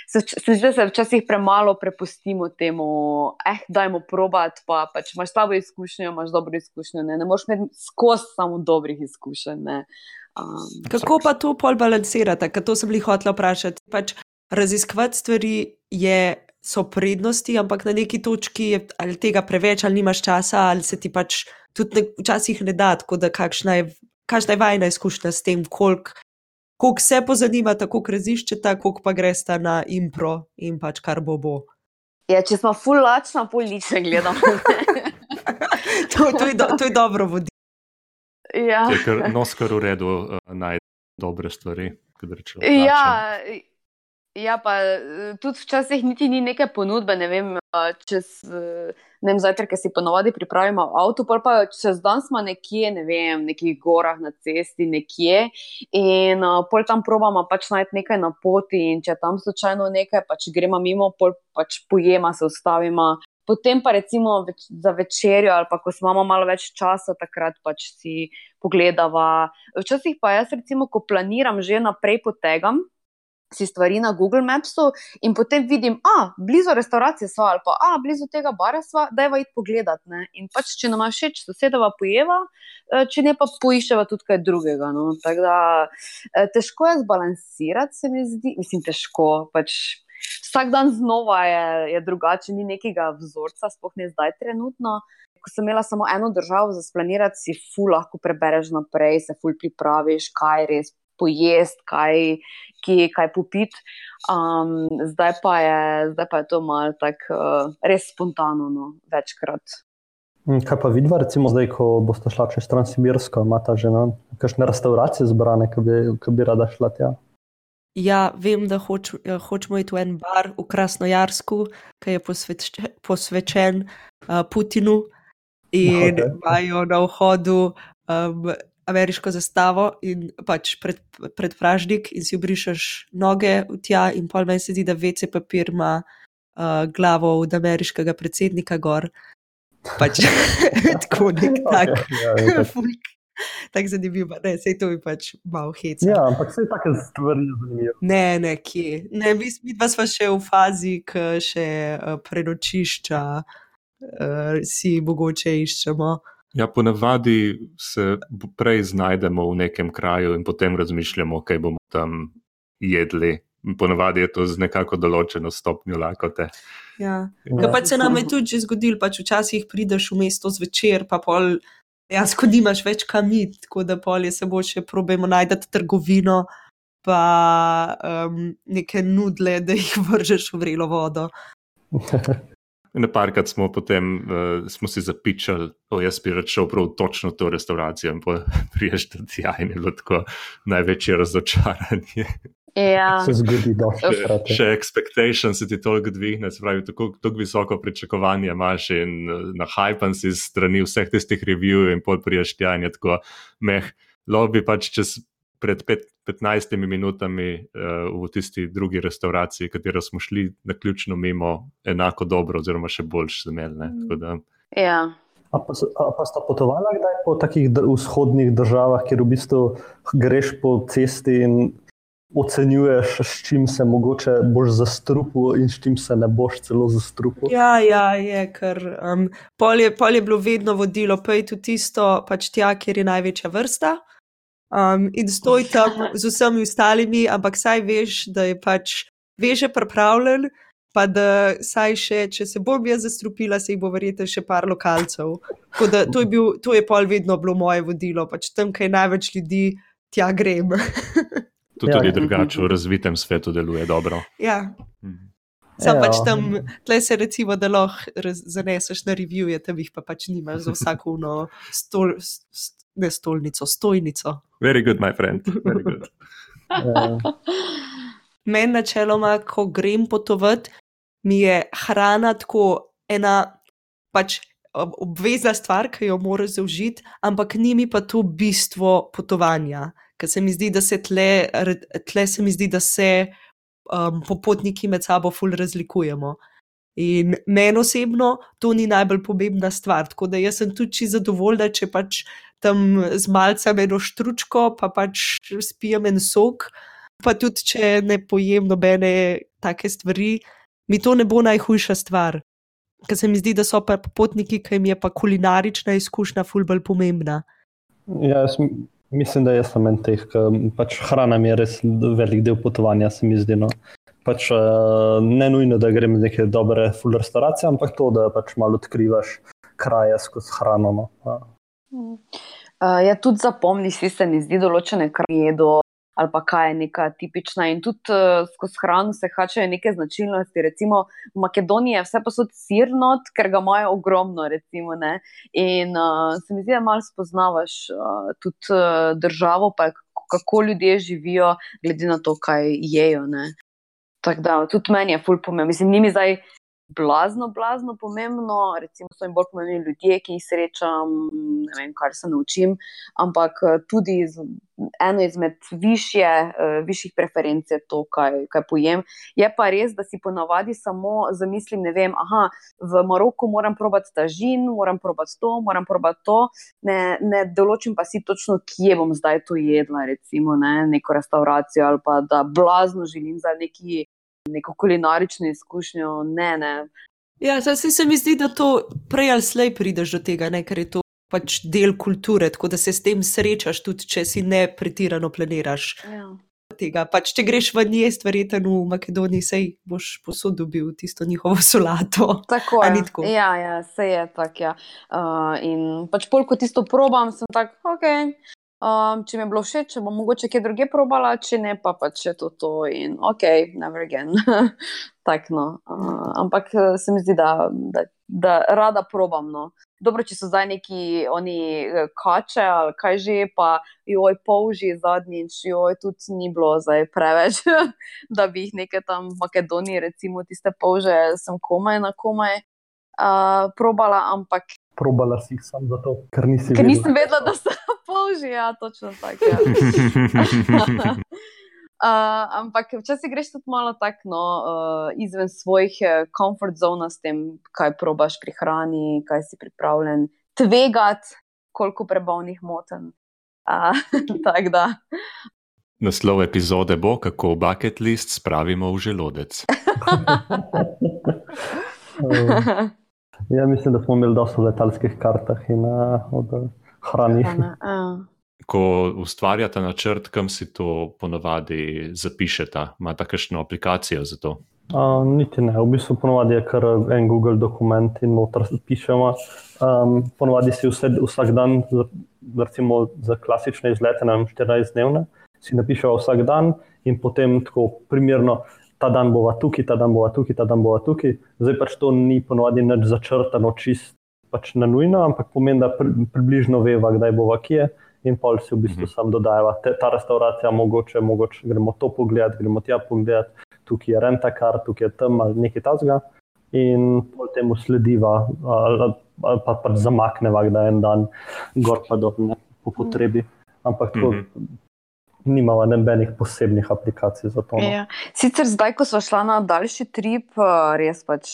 Speaker 4: se, se zdi, da se včasih premalo prepustimo temu, eh, dajmo probati. Pa, pač imaš slabo izkušnjo, imaš dobro izkušnjo. Ne, ne moreš imeti skozi samo dobrih izkušenj. Um,
Speaker 2: Kako pa to pol balancirate? Ker to sem jih hotel vprašati. Pač raziskovati stvari je. So prednosti, ampak na neki točki je ali tega preveč, ali nimaš časa, ali se ti pač tudi ne, včasih ne da, tako da kakšna je, kakšna je vajna izkušnja s tem, koliko koliko se pozanimata, koliko raziščeta, koliko pa gresta na impro in pač kar bo bo.
Speaker 4: Ja, če smo full lačna, pol nič ne gledamo.
Speaker 2: to, to, je do, to je dobro voditi.
Speaker 4: Ja.
Speaker 1: Je kar noskar v redu uh, najti dobre stvari.
Speaker 4: Ja, ja, pa tudi včasih niti ni neke ponudbe, ne vem, čez. Ne vem, zajtrk, ki si ponovadi pripravimo avto, pa čez dan smo nekje, ne vem, v nekih gorah na cesti, nekje in pol tam probamo pač najti nekaj na poti in če tam slučajno nekaj, pač gremo mimo, pol pač pojema, se ustavimo. Potem pa recimo več, za večerjo ali pa ko imamo malo več časa, takrat pač si pogledava. Včasih pa jaz recimo, ko planiram že naprej potegam, si stvari na Google Mapsu in potem vidim, da blizu restauracije so ali pa blizu tega bara sva, da je va id pogledat. Ne? In pač, če nam všeč, sosedova pojeva, e, če ne pa poiščeva tudi kaj drugega. No? Da, e, težko je zbalansirati, se mi zdi, mislim, težko. Pač, vsak dan znova je, je drugače, ni nekega vzorca, sploh ne zdaj trenutno. Ko sem imela samo eno državo za splanirati, si ful lahko prebereš naprej, se ful pripraviš, kaj res pojesti, kaj, ki, kaj popiti. Um, zdaj, zdaj pa je to malo tako uh, res spontano, no, večkrat.
Speaker 3: Hm, kaj pa vidva, recimo zdaj, ko boste šla čez Transsibirsko, imate že no, kakšne restauracije zbrane, ki bi, ki bi rada šla tja?
Speaker 2: Ja, vem, da hoč, hočemo iti v en bar v Krasnojarsku, ki je posveč, posvečen uh, Putinu in okay. imajo na vhodu um, ameriško zastavo in pač pred, pred pražnik, in si obrišeš noge v tja, in pol meni se zdi, da vece papir ima uh, glavo od ameriškega predsednika gor. Pač tako nek tak. Ja, ja, tako zanimivo, ne, sej to bi pač malo hecalo.
Speaker 3: Ja, ampak vse take stvari zanimivo.
Speaker 2: Ne, ne, kje. Ne, mi, mi pa smo še v fazi, ki še uh, prenočišča uh, si mogoče iščemo.
Speaker 1: Ja, ponavadi se prej znajdemo v nekem kraju in potem razmišljamo, kaj bomo tam jedli. Ponavadi je to z nekako določeno stopnjo lakote.
Speaker 2: Ja. Ja. Pa se nam je tudi zgodilo, pač včasih prideš v mesto zvečer, pa pol, ja, skodi imaš več kamit, tako da pol je se bo še probujemo najti trgovino, pa um, neke nudle, da jih vržeš v vrelo vodo.
Speaker 1: Na parkrat smo potem uh, smo si zapičali, da jaz bi šel prav točno v to restauracijo in priješ do tja in je bilo tako največje razočaranje.
Speaker 4: Ja.
Speaker 3: Se zgodi, da
Speaker 1: še, še expectation se ti toliko dvigne, se pravi, tako, tako visoko pričakovanje imaš in uh, na hajpan si strani vseh tistih reviewov in pol priješ tja in je tako meh. Lobi pač čez pred pet, 15 minutami uh, v tisti drugi restauraciji, katero smo šli na ključno mimo, enako dobro, oziroma še boljš zmerno.
Speaker 4: Ja.
Speaker 3: A pa, a pa sta potovala kdaj po takih vzhodnih državah, kjer v bistvu greš po cesti in ocenjuješ, s čim se mogoče boš zastrupil in s čim se ne boš celo zastrupil?
Speaker 2: Ja, ja je, ker um, pol, je, pol je bilo vedno vodilo, pa je tudi tisto, pač tja, kjer je največja vrsta um, in stoj tam z vsemi ostalimi, ampak saj veš, da je pač veže pripravljen pa da saj še, če se bom jaz zastrupila, se jih bo verjetno še par lokalcev. Tako Da, to, je bil, to je pol vedno bilo moje vodilo, pač tam, kaj največ ljudi, tja grem.
Speaker 1: To
Speaker 3: Ja,
Speaker 1: tudi
Speaker 3: ja.
Speaker 1: drugače v razvitem svetu deluje dobro.
Speaker 2: ja.
Speaker 1: Mhm.
Speaker 2: Sam
Speaker 3: Ja.
Speaker 2: pač tam, tle se recimo, da lahko zaneseš na revije, tam jih pa pač nimaš za vsako uno stol, s- s- ne stolnico, stojnico.
Speaker 1: Very good, my friend. Very good.
Speaker 3: Ja.
Speaker 2: Meni načeloma, ko grem potovati, mi je hrana tako ena pač ob- obvezna stvar, ki jo moraš zaužiti, ampak ni mi pa to bistvo potovanja. Ker se mi zdi, da se tle, tle se mi zdi, da se um, popotniki med sabo ful razlikujemo. In meni osebno to ni najbolj pomembna stvar. Tako da jaz sem tudi zadovoljna, če pač tam z malcem eno štručko, pa pač spijem en sok, pa tudi če ne pojem nobene take stvari, mi to ne bo najhujša stvar. Ker se mi zdi, da so pa popotniki, ki jim je pa kulinarična izkušnja ful bolj pomembna.
Speaker 3: Ja, jaz mislim, da jaz sem en teh, ki pač hrana mi je res velik del potovanja, se mi zdi. No. Pač, uh, ne nujno, da grem v neke dobre full restauracije, ampak to, da pač malo odkrivaš kraje skozi hrano. No. Uh,
Speaker 4: ja, tudi zapomniš, si se mi zdi določene krajedo ali pa kaj je neka tipična. In tudi uh, skozi hrano se hačajo neke značilnosti. Recimo v Makedoniji je vse posod sirnot, ker ga imajo ogromno. Recimo, ne. in uh, se mi zdi, da malo spoznavaš uh, tudi uh, državo, pa kako ljudje živijo, glede na to, kaj jejo. ne. Tako da tudi meni je ful pomembno. Mislim, ni mi zdaj blazno, blazno pomembno, recimo so jim bolj pomembni ljudje, ki jih srečam, ne vem, kar se naučim, ampak eh, tudi iz, eno izmed višje, uh, višjih preferenc je to, kaj, kaj pojem. Je pa res, da si ponavadi samo zamislim, ne vem, aha, v Maroku moram probati tažin, moram probati to, moram probati to, ne, ne določim pa si točno, kje bom zdaj to jedla, recimo ne, neko restauracijo ali pa da blazno želim za neki neko kulinarično izkušnjo. Ne, ne.
Speaker 2: Ja, zdaj se, se mi zdi, da to prej ali slej prideš do tega, ne? ker je to pač del kulture, tako da se s tem srečaš, tudi če si ne pretirano planiraš
Speaker 4: Ja.
Speaker 2: tega. Pač, če greš v njest, verjetno v Makedoniji, sej boš posod dobil tisto njihovo solato.
Speaker 4: Tako je.
Speaker 2: tako?
Speaker 4: Ja, ja, se je tako. Ja. Uh, in pač pol, ko tisto probam, sem tak, ok. Um, če mi je bilo všeč, če bom mogoče kje druge probala, če ne, pa pač je to to in ok, never again. tak, no. uh, ampak eh, se mi zdi, da, da, da rada probam. No. Dobro, če so zdaj neki oni eh, kače ali kaj že, pa joj polži zadnjič, joj tudi ni bilo zdaj preveč, da bi jih nekaj tam v Makedoniji, recimo tiste polže, sem komaj na komaj uh, probala, ampak
Speaker 3: probala si jih sam zato, ker nisi
Speaker 4: ker
Speaker 3: vedela.
Speaker 4: nisem vedela, da so polži, ja, točno tako. Ja. Uh, ampak včasih greš tudi malo tako no, uh, izven svojih eh, comfort zona s tem, kaj probaš pri hrani, kaj si pripravljen tvegati, koliko prebavnih moten. Uh, tako da.
Speaker 1: Naslov epizode bo, kako bucket list spravimo v želodec.
Speaker 3: Ja, mislim, da smo imeli dosto v letalskih kartah in uh, od uh, hrani.
Speaker 4: Uh,
Speaker 1: Ko ustvarjate načrt, kam si to ponavadi zapišete, imate kakšno aplikacijo za to?
Speaker 3: Uh, niti ne, v bistvu ponovadi je kar en Google dokument in noter pišemo. Um, ponovadi si vse, vsak dan, za, recimo za klasične izlete, ne vem, 14 dnevne, si napišemo vsak dan in potem tako primerno, ta dan bova tukaj, ta dan bova tukaj, ta dan bova tukaj. Zdaj pač to ni ponovadi nič začrtano, čist pač na nujno, ampak pomeni, da pri, približno veva, kdaj bova kje. In pol si v bistvu
Speaker 1: Mhm.
Speaker 3: sam dodajava, Te, ta restauracija, mogoče, mogoče gremo to pogledat, gremo tja pogledat, tukaj je rentakar, tukaj je tam ali nekaj tasga. In pol temu slediva, ali, ali pa pač zamakneva, da en dan gor pa dol, po potrebi. Ampak tako
Speaker 1: Mhm.
Speaker 3: Nimava nobenih posebnih aplikacij za to. No.
Speaker 4: Ja. Sicer zdaj, ko smo šla na daljši trip, eh, res pač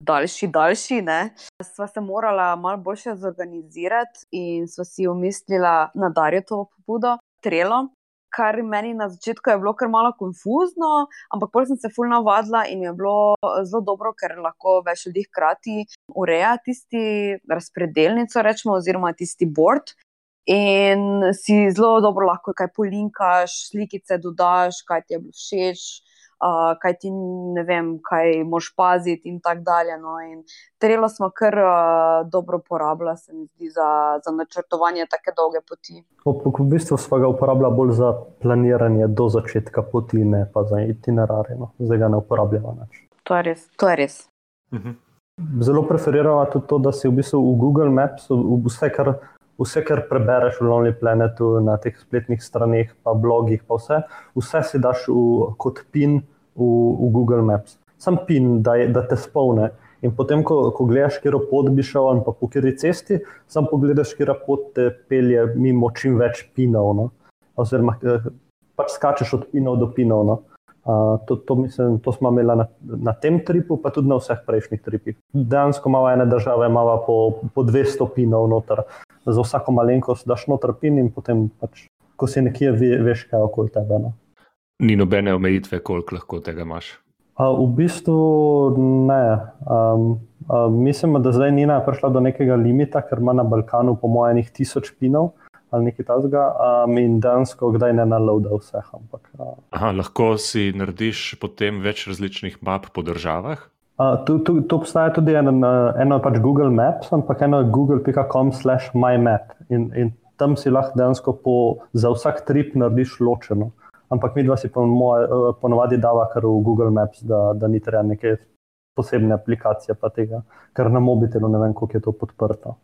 Speaker 4: daljši, daljši, ne, sva se morala malo bolje zorganizirati in sva si umislila na Darjetovo pobudo, Trelo. Kar meni na začetku je bilo kar malo konfuzno, ampak potem sem se fulno navadila in je bilo zelo dobro, ker lahko več ljudi hkrati ureja tisti razpredelnico, rečemo, oziroma tisti board. In si zelo dobro lahko kaj polinkaš, slikice dodaš, kaj ti je bilo všeč. uh, kaj ti ne vem, kaj moš paziti in tako dalje. No. In trelo smo kar uh, dobro uporabljali, se mi zdi, za, za načrtovanje take dolge poti.
Speaker 3: V bistvu smo ga uporabljali bolj za planiranje do začetka poti, ne pa za itinerarje. No. Zdaj ga ne uporabljamo več.
Speaker 4: To je res. To je res.
Speaker 1: Mhm.
Speaker 3: Zelo preferiramo tudi to, da si v bistvu v Google Maps vse, kar, vse, kar prebereš v Lonely Planetu, na teh spletnih straneh, pa blogih, pa vse, vse si daš v, kot pin v, v Google Maps. Sam pin, da, je, da te spolne. In potem, ko, ko gledaš, kje pot bi šel, pa po kateri cesti, sam pogledaš, kje pot te pelje mimo čim več pinov. No? Oziroma, eh, pač skačeš od pinov do pinov. No? Uh, to, to, mislim, to smo imeli na, na tem tripu, pa tudi na vseh prejšnjih tripih. Dejansko imamo ene države, imamo po, po 200 pinov noter, za vsako malenkost daš noter pin in potem, pač, ko si nekje, ve, veš, kaj je okoli tebe. No.
Speaker 1: Ni nobene omejitve, koliko lahko tega imaš.
Speaker 3: Uh, v bistvu ne. Um, uh, mislim, da zdaj Nina je prišla do nekega limita, ker ima na Balkanu, po mojem, nekaj tisoč pinov ali nekaj takega, um, in dejansko kdaj ne naloda vseh. Ampak, uh,
Speaker 1: Aha, lahko si narediš potem več različnih map po državah.
Speaker 3: Uh, tu, tu, tu obstaja tudi eno, eno pač Google Maps, ampak eno google.com/slash mymap. In, in tam si lahko dejansko po, za vsak trip narediš ločeno. Ampak mi dva si ponovadi dava kar v Google Maps, da, da ni treba neke posebne aplikacije, pa tega, ker na mobitelu ne vem, kako je to podprto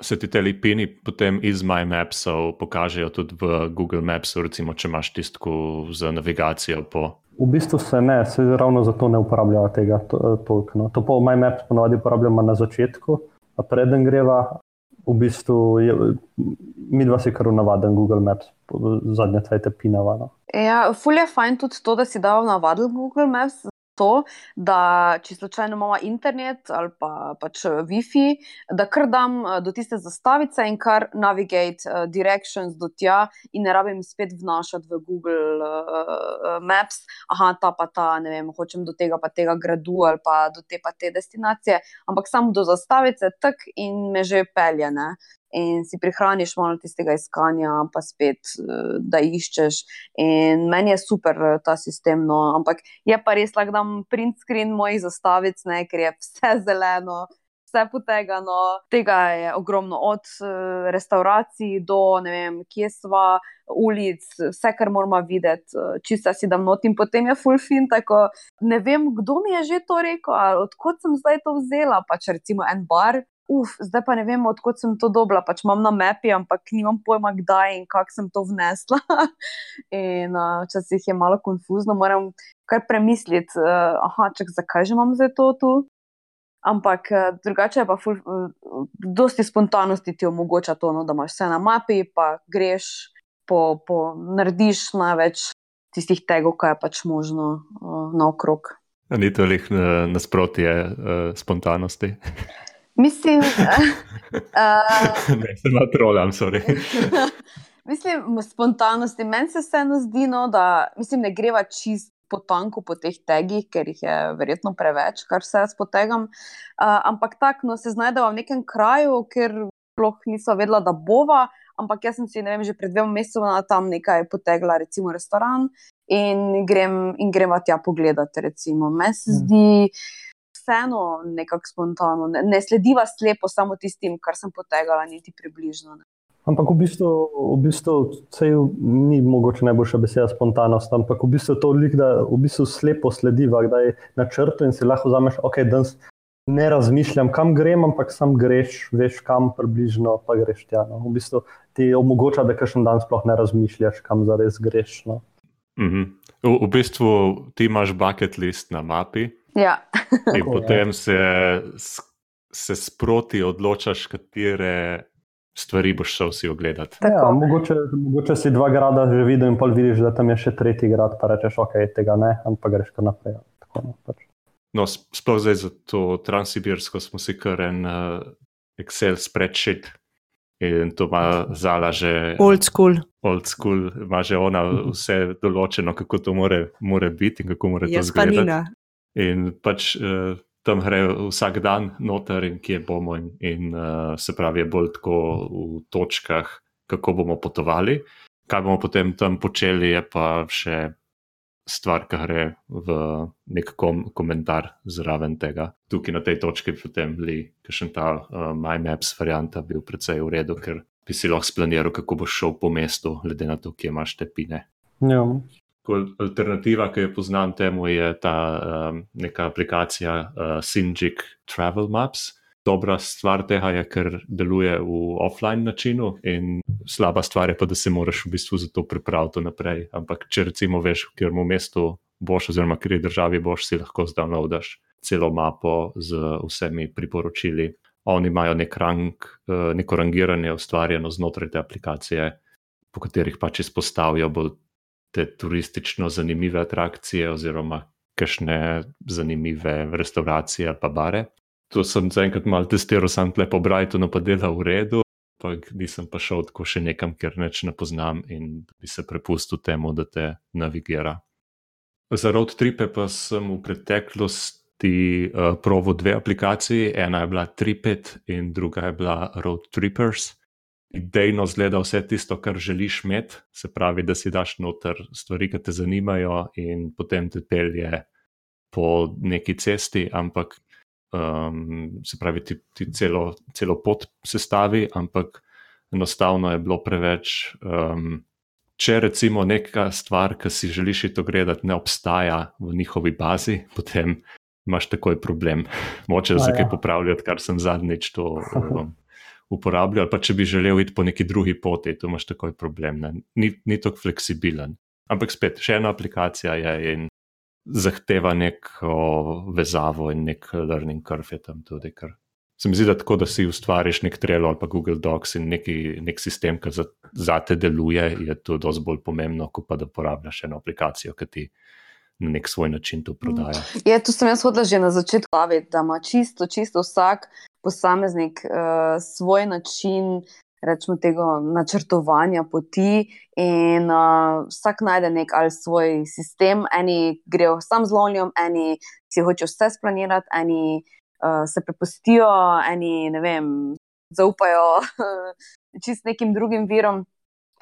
Speaker 1: se ti te lipini potem iz MyMapsov pokažejo tudi v Google Mapsu, recimo, če imaš tisto za navigacijo. Po...
Speaker 3: V bistvu se ne, se ravno zato ne uporabljajo tega to, toliko. No. To pa v MyMaps ponovadi uporabljamo na začetku, a preden greva. V bistvu je, mi dva si kar navaden Google Maps, zadnje cajte pinava. No.
Speaker 4: Ja, fulje je fajn tudi to, da si dal navaden Google Maps, to, da če slučajno imamo internet ali pa pač eh, WiFi, da kar dam eh, do tiste zastavice in kar navigate uh, directions do tja, in ne rabim spet vnašati v Google uh, Maps, aha, ta pa ta, ne vem, hočem do tega pa tega gradu ali pa do te pa te destinacije, ampak samo do zastavice, tak in me že peljene in si prihraniš malo tistega iskanja, pa spet, eh, da iščeš. In meni je super eh, ta sistem, no, ampak je pa res lahko dam print screen mojih zastavic, ne, ker je vse zeleno. Vse potegano, tega je ogromno, od uh, restauracij do ne vem, kje smo, ulic, vse, kar moramo videti, čisto si da not in potem je full fin. Tako, ne vem, kdo mi je že to rekel, ali odkot sem zdaj to vzela. Pač recimo en bar, uf, zdaj pa ne vem, odkot sem to dobila. Pač imam na mapi, ampak nimam pojma, kdaj in kako sem to vnesla. in včasih uh, je malo konfuzno, moram kar premisliti, uh, aha, čak, zakaj že imam zdaj to tu. Ampak drugače je pa, ful, dosti spontanosti ti omogoča to, no, da imaš vse na mapi, pa greš, po, po, narediš največ tistih tegov, kaj je pač možno uh, naokrog.
Speaker 1: Ni to lih nasprotje uh, spontanosti.
Speaker 4: Mislim, da
Speaker 1: uh, se malo trolam, sorry.
Speaker 4: mislim, spontanosti. Meni se vseeno zdi, no, da mislim, ne greva čist po tanku po teh tegih, ker jih je verjetno preveč, kar se jaz potegam. Uh, ampak tako no, se znajdemo v nekem kraju, kjer sploh nisem vedela, da bova. Ampak jaz sem si vem, že pred dvema mesecema tam nekaj potegla, recimo restoran, in grem, in gremo tja pogledati. Meni se mm. zdi. Mm vseeno nekako spontano, ne, ne slediva slepo samo tistim, kar sem potegala, niti približno. Ne.
Speaker 3: Ampak v bistvu, v bistvu ni mogoče najboljša beseda spontanost, ampak v bistvu to lik, da v bistvu slepo slediva, da je na črtu in si lahko vzameš, ok, danes ne razmišljam, kam grem, ampak sam greš, veš kam približno, pa greš tja. No. V bistvu ti omogoča, da kakšen dan sploh ne razmišljaš, kam zares greš. No.
Speaker 1: Mm -hmm. v, v bistvu ti imaš bucket list na mapi,
Speaker 4: Ja.
Speaker 1: In potem se, se sproti odločaš, katere stvari boš šel si ogledati.
Speaker 3: Ja, mogoče, mogoče si dva grada že videl in pol vidiš, da tam je še tretji grad, pa rečeš, ok, tega ne, ampak greš kar naprej. Tako, no, pač.
Speaker 1: no, sploh zdaj za to Transsibirsko smo si kar en uh, Excel spreadsheet. In to ima zala že.
Speaker 2: Old school.
Speaker 1: Old school, ima že ona vse določeno, kako to more, more biti in kako mora to
Speaker 2: izgledati. Jaz pa nina.
Speaker 1: In pač uh, tam grejo vsak dan noter, in kje bomo, in, in uh, se pravi, je bolj tako v točkah, kako bomo potovali. Kaj bomo potem tam počeli, je pa še stvar, ki gre v nek kom komentar zraven tega. Tukaj na tej točki potem li, ker še ta uh, MyMaps varianta bil precej v redu, ker bi si lahko splaniral, kako boš šel po mestu, glede na to, kje imaš te pine.
Speaker 3: Ja.
Speaker 1: Alternativa, ki jo poznam temu, je ta um, neka aplikacija uh, Sinjik Travel Maps, dobra stvar tega je, ker deluje v offline načinu, in slaba stvar je pa, da se moraš v bistvu za to pripraviti naprej. Ampak, če recimo veš, kjer v mestu boš, oziroma kjer je državi boš, si lahko zdownloadaš celo mapo z vsemi priporočili. Oni imajo nek rang, eh, neko rangiranje ustvarjeno znotraj te aplikacije, po katerih pač izpostavijo bolj te turistično zanimive atrakcije oziroma kakšne zanimive restauracije ali pa bare to sem zaenkrat malo testiral, sem tle po Brightonu, pa dela v redu, ampak nisem pa šel tako še nekam, ker neč ne poznam in bi se prepustil temu, da te navigira. Za road tripe pa sem v preteklosti uh, provo dve aplikaciji, ena je bila Tripet in druga je bila Road Trippers. Idejno zgleda vse tisto, kar želiš imeti, se pravi, da si daš noter stvari, ki te zanimajo, in potem te pelje po neki cesti, ampak um, se pravi, ti, ti celo, celo pot sestavi, ampak enostavno je bilo preveč. Um, če recimo neka stvar, ki si želiš to gledati, ne obstaja v njihovi bazi, potem imaš takoj problem. Moče za kaj ja. popravljati, kar sem zadnjič to. Um, Uporabljal, pa če bi želel iti po neki drugi poti, tu imaš takoj problem. Ne? Ni, ni tako fleksibilen. Ampak spet, še ena aplikacija je in zahteva neko vezavo in nek learning curve je tam tudi. Kar. Se mi zdi, da tako, da si ustvariš nek Trello ali pa Google Docs in neki, nek sistem, ki za, za te deluje, je to dosti bolj pomembno, kot pa da uporabljaš eno aplikacijo, ki ti na nek svoj način to prodaja.
Speaker 4: Ja, to sem jaz hodila že na začetku, da ima čisto, čisto vsak posameznik uh, svoj način rečemo, tega načrtovanja poti, in uh, vsak najde nek ali svoj sistem. Eni grejo sam z lonjem, eni si hočejo vse splanirati, eni uh, se prepustijo, eni ne vem, zaupajo čist nekim drugim virom.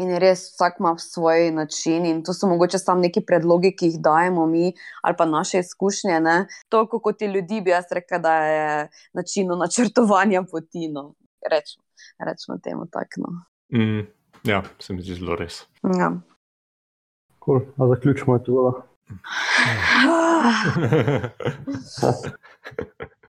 Speaker 4: In res vsak ima svoj način, in to so mogoče samo neki predlogi, ki jih dajemo mi, ali pa naše izkušnje. Ne? To, kot ti ljudi, bi jaz rekel, da je način načrtovanja poti. No. Rečemo rečemo temu tako. No.
Speaker 1: Mm, ja, se mi zdi zelo res.
Speaker 4: Ja.
Speaker 3: Cool. Zaključimo to.